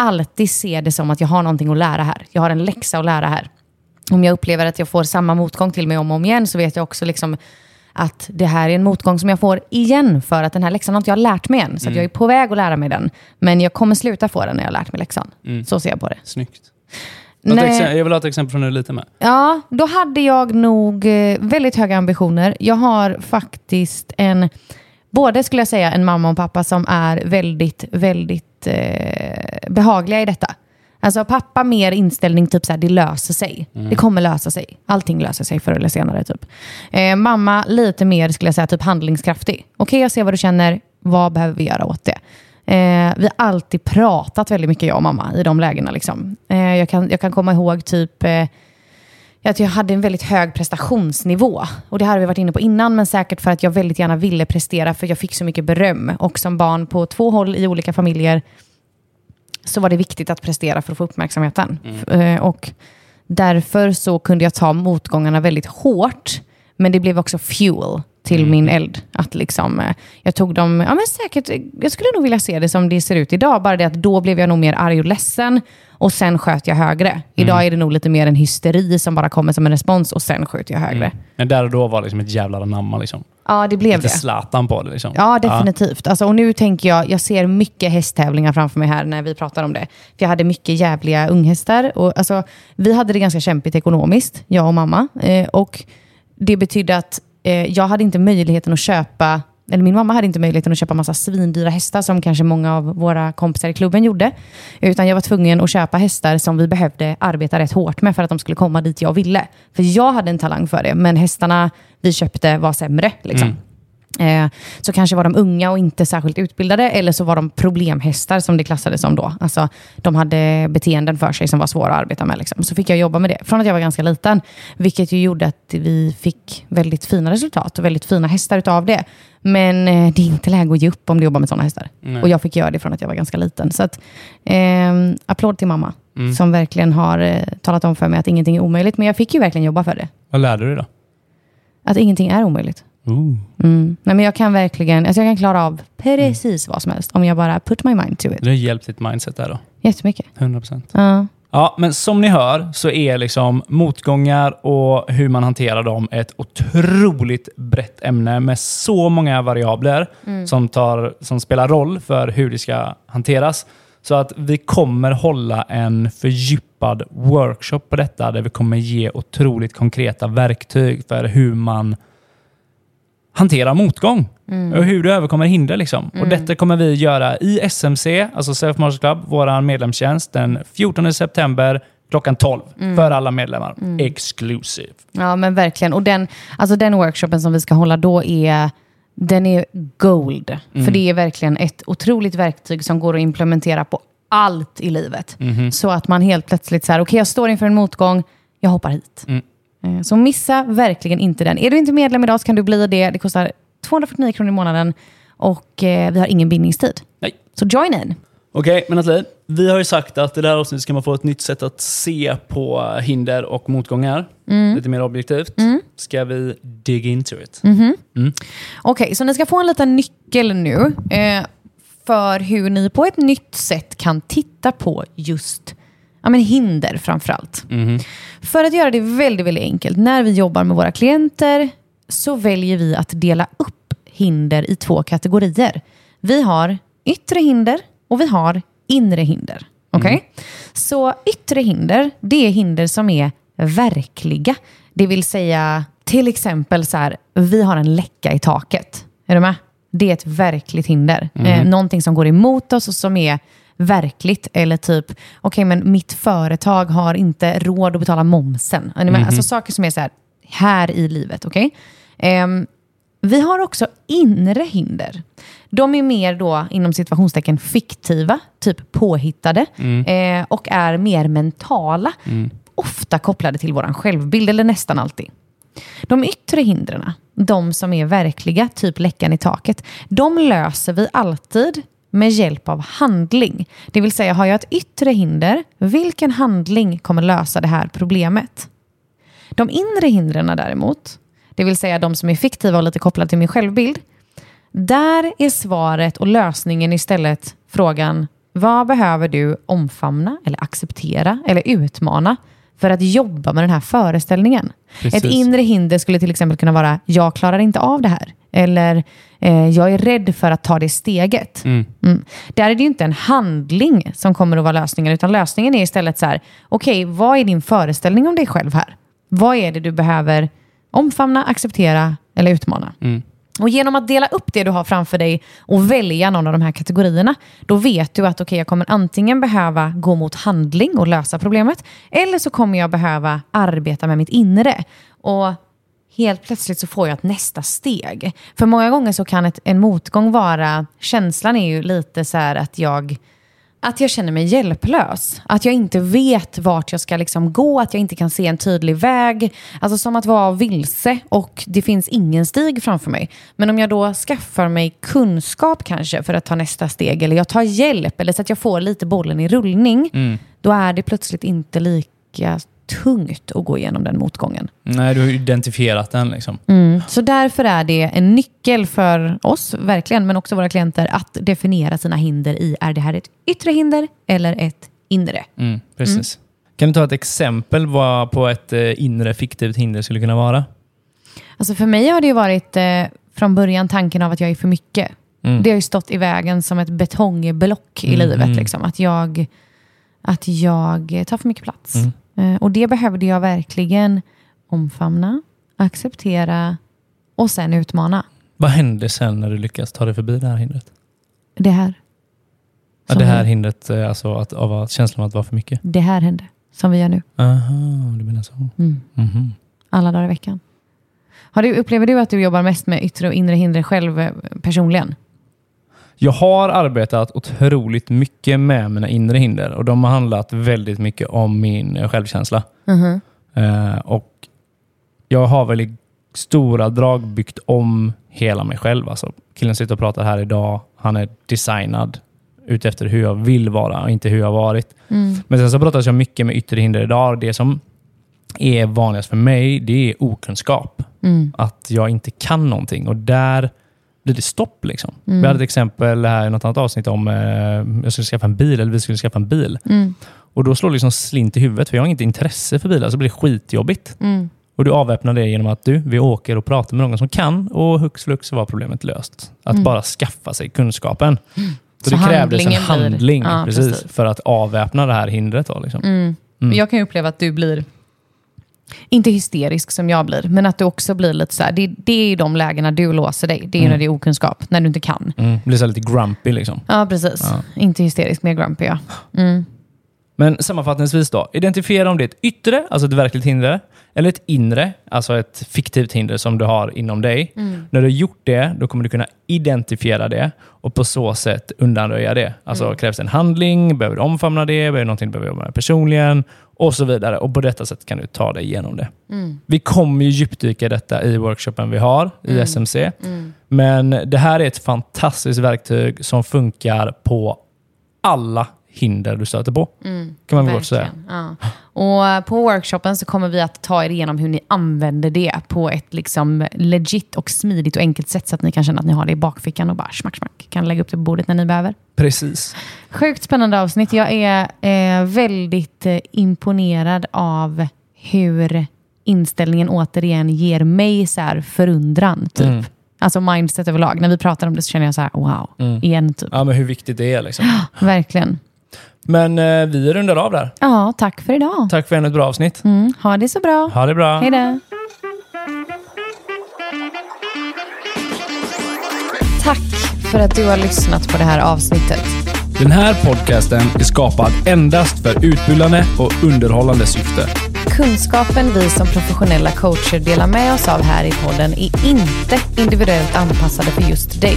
alltid ser det som att jag har någonting att lära här. Jag har en läxa att lära här. Om jag upplever att jag får samma motgång till mig om och om igen så vet jag också liksom att det här är en motgång som jag får igen för att den här läxan har inte jag lärt mig än. Så att jag är på väg att lära mig den. Men jag kommer sluta få den när jag har lärt mig läxan. Så ser jag på det. Snyggt. Nej. jag vill ha ett exempel från när du lite med. Ja, då hade jag nog eh, väldigt höga ambitioner. Jag har faktiskt en, både skulle jag säga en mamma och pappa som är väldigt, väldigt eh, behagliga i detta. Alltså pappa mer inställning typ så här, det löser sig. Det kommer lösa sig. Allting löser sig förr eller senare typ. Eh, mamma lite mer, skulle jag säga, typ handlingskraftig. Okej, jag ser vad du känner. Vad behöver vi göra åt det? Eh, vi har alltid pratat väldigt mycket, jag och mamma, i de lägena. Liksom. Eh, jag, kan, jag kan komma ihåg typ... Att jag hade en väldigt hög prestationsnivå. Och det har vi varit inne på innan, men säkert för att jag väldigt gärna ville prestera, för jag fick så mycket beröm. Och som barn på två håll i olika familjer så var det viktigt att prestera för att få uppmärksamheten. Eh, Och därför så kunde jag ta motgångarna väldigt hårt, men det blev också fuel till min eld. Att liksom, eh, jag tog dem, ja men säkert, jag skulle nog vilja se det som det ser ut idag, bara det att då blev jag nog mer arg och ledsen och sen sköt jag högre. Idag är det nog lite mer en hysteri som bara kommer som en respons och sen skjuter jag högre. Men där och då var det liksom ett jävla anamma. Liksom. Ja, det blev Lite det. Zlatan på det. Liksom. Ja, definitivt. Alltså, och nu tänker jag, jag ser mycket hästtävlingar framför mig här när vi pratar om det. För jag hade mycket jävliga unghästar. Och, alltså, vi hade det ganska kämpigt ekonomiskt, jag och mamma. Eh, och det betydde att eh, jag hade inte möjligheten att köpa eller min mamma hade inte möjligheten att köpa massa svindyra hästar som kanske många av våra kompisar i klubben gjorde. Utan jag var tvungen att köpa hästar som vi behövde arbeta rätt hårt med för att de skulle komma dit jag ville. För jag hade en talang för det, men hästarna vi köpte var sämre. Liksom. Mm så kanske var de unga och inte särskilt utbildade, eller så var de problemhästar som det klassades som då. Alltså, de hade beteenden för sig som var svåra att arbeta med. Liksom. Så fick jag jobba med det från att jag var ganska liten, vilket ju gjorde att vi fick väldigt fina resultat och väldigt fina hästar utav det. Men eh, det är inte läge att ge upp om du jobbar med sådana hästar. Och jag fick göra det från att jag var ganska liten. Så att, eh, applåd till mamma, som verkligen har eh, talat om för mig att ingenting är omöjligt. Men jag fick ju verkligen jobba för det. Vad lärde du dig då? Att ingenting är omöjligt. Mm. Nej, men jag kan verkligen alltså jag kan klara av precis vad som helst om jag bara put my mind to it. Det har hjälpt ditt mindset där då? Jättemycket. 100%. Ja. Ja, men som ni hör så är liksom motgångar och hur man hanterar dem ett otroligt brett ämne med så många variabler som, tar, som spelar roll för hur det ska hanteras. Så att vi kommer hålla en fördjupad workshop på detta där vi kommer ge otroligt konkreta verktyg för hur man hantera motgång och hur du överkommer hinder. Liksom. Och Detta kommer vi göra i SMC, alltså Self Martial Club, vår medlemstjänst, den 14 september klockan 12 för alla medlemmar. Exclusive. ja, men verkligen. Och den, alltså den workshopen som vi ska hålla då är den är gold. För det är verkligen ett otroligt verktyg som går att implementera på allt i livet. Så att man helt plötsligt så här, okej jag står inför en motgång, jag hoppar hit. Eh, Så missa verkligen inte den. Är du inte medlem idag så kan du bli det. Det kostar 249 kronor i månaden och eh, vi har ingen bindningstid. Nej. Så join in. Okej, men Nathalie, vi har ju sagt att i det här avsnittet ska man få ett nytt sätt att se på hinder och motgångar. Lite mer objektivt. Ska vi dig into it? Okej, så ni ska få en liten nyckel nu eh, för hur ni på ett nytt sätt kan titta på just ja, men hinder framför allt. För att göra det väldigt, väldigt enkelt, när vi jobbar med våra klienter så väljer vi att dela upp hinder i två kategorier. Vi har yttre hinder och vi har inre hinder. Okej? Så yttre hinder, det är hinder som är verkliga. Det vill säga till exempel så här, vi har en läcka i taket. Är du med? Det är ett verkligt hinder. Eh, någonting som går emot oss och som är verkligt. Eller typ, okej men mitt företag har inte råd att betala momsen. Ni med? Alltså saker som är så här, här i livet. Okej? Ehm, vi har också inre hinder. De är mer då inom situationstecken fiktiva, typ påhittade eh, och är mer mentala. Ofta kopplade till vår självbild, eller nästan alltid. De yttre hindren, de som är verkliga, typ läckan i taket, de löser vi alltid med hjälp av handling. Det vill säga, har jag ett yttre hinder, vilken handling kommer lösa det här problemet? De inre hindren däremot, det vill säga de som är fiktiva och lite kopplade till min självbild, där är svaret och lösningen istället frågan, vad behöver du omfamna eller acceptera eller utmana för att jobba med den här föreställningen? Precis. Ett inre hinder skulle till exempel kunna vara, jag klarar inte av det här. Eller, eh, jag är rädd för att ta det steget. Mm. Där är det ju inte en handling som kommer att vara lösningen, utan lösningen är istället så här, okej, vad är din föreställning om dig själv här? Vad är det du behöver omfamna, acceptera eller utmana? Och genom att dela upp det du har framför dig och välja någon av de här kategorierna, då vet du att okej, jag kommer antingen behöva gå mot handling och lösa problemet, eller så kommer jag behöva arbeta med mitt inre. Och helt plötsligt så får jag ett nästa steg. För många gånger så kan ett, en motgång vara, känslan är ju lite så här att jag att jag känner mig hjälplös. Att jag inte vet vart jag ska liksom gå, att jag inte kan se en tydlig väg. Alltså som att vara vilse och det finns ingen stig framför mig. Men om jag då skaffar mig kunskap kanske för att ta nästa steg, eller jag tar hjälp, eller så att jag får lite bollen i rullning, då är det plötsligt inte lika tungt att gå igenom den motgången. Nej, du har identifierat den liksom. Mm. Så därför är det en nyckel för oss, verkligen, men också våra klienter, att definiera sina hinder i, är det här ett yttre hinder eller ett inre? Mm, precis. Kan du ta ett exempel vad på ett eh, inre fiktivt hinder skulle kunna vara? Alltså för mig har det ju varit eh, från början tanken av att jag är för mycket. Mm. Det har ju stått i vägen som ett betongblock i livet. Liksom. Att, jag, att jag tar för mycket plats. Eh, och det behövde jag verkligen omfamna, acceptera och sen utmana. Vad händer sen när du lyckas ta dig förbi det här hindret? Det här. Ja, det här vi- hindret eh, alltså att, av känslan av att vara för mycket? Det här hände, som vi gör nu. Aha, du menar så. Mm. Mhm. Alla dagar i veckan. Har du, upplever du att du jobbar mest med yttre och inre hinder själv eh, personligen? Jag har arbetat otroligt mycket med mina inre hinder och de har handlat väldigt mycket om min eh, självkänsla. Eh, och jag har väl i stora drag byggt om hela mig själv. Alltså, killen sitter och pratar här idag. Han är designad utefter hur jag vill vara och inte hur jag har varit. Men sen så brottas jag mycket med yttre hinder idag. Det som är vanligast för mig, det är okunskap. Att jag inte kan någonting och där blir det stopp. Liksom. Vi hade ett exempel här i något annat avsnitt om eh, jag skulle skaffa en bil, eller vi skulle skaffa en bil. Och Då slår det liksom slint i huvudet, för jag har inget intresse för bilar, så blir det skitjobbigt. Och Du avväpnar det genom att du, vi åker och pratar med någon som kan och hux flux var problemet löst. Att bara skaffa sig kunskapen. Så, Så det krävdes en handlingen blir- handling Ja, precis, precis. Mm. för att avväpna det här hindret. Då, liksom. Jag kan ju uppleva att du blir, inte hysterisk som jag blir, men att du också blir lite så här, det, det är de lägena du låser dig. Det är ju när det är okunskap, när du inte kan. Mm. Blir så lite grumpy. Liksom. Ja, precis. Inte hysterisk, mer grumpy ja. Men sammanfattningsvis då, identifiera om det är ett yttre, alltså ett verkligt hinder, eller ett inre, alltså ett fiktivt hinder som du har inom dig. När du har gjort det, då kommer du kunna identifiera det och på så sätt undanröja det. Alltså krävs det en handling, behöver du omfamna det, behöver du någonting du behöver jobba med personligen och så vidare. Och på detta sätt kan du ta dig igenom det. Vi kommer ju djupdyka i detta i workshopen vi har i SMC. Men det här är ett fantastiskt verktyg som funkar på alla hinder du stöter på. Kan man väl säga. Ja. Och på workshopen så kommer vi att ta er igenom hur ni använder det på ett liksom legit och smidigt och enkelt sätt så att ni kan känna att ni har det i bakfickan och bara smack, smack, kan lägga upp det på bordet när ni behöver. Precis. Sjukt spännande avsnitt. Jag är eh, väldigt eh, imponerad av hur inställningen återigen ger mig så här förundran. Typ. Alltså mindset överlag. När vi pratar om det så känner jag så här, wow, igen typ. Ja, men hur viktigt det är. Liksom. Verkligen. Men eh, vi rundar av där. Ja, tack för idag. Tack för ännu ett bra avsnitt. Mm, ha det så bra. Ha det bra. Hej då. Tack för att du har lyssnat på det här avsnittet. Den här podcasten är skapad endast för utbildande och underhållande syfte. Kunskapen vi som professionella coacher delar med oss av här i podden är inte individuellt anpassade för just dig.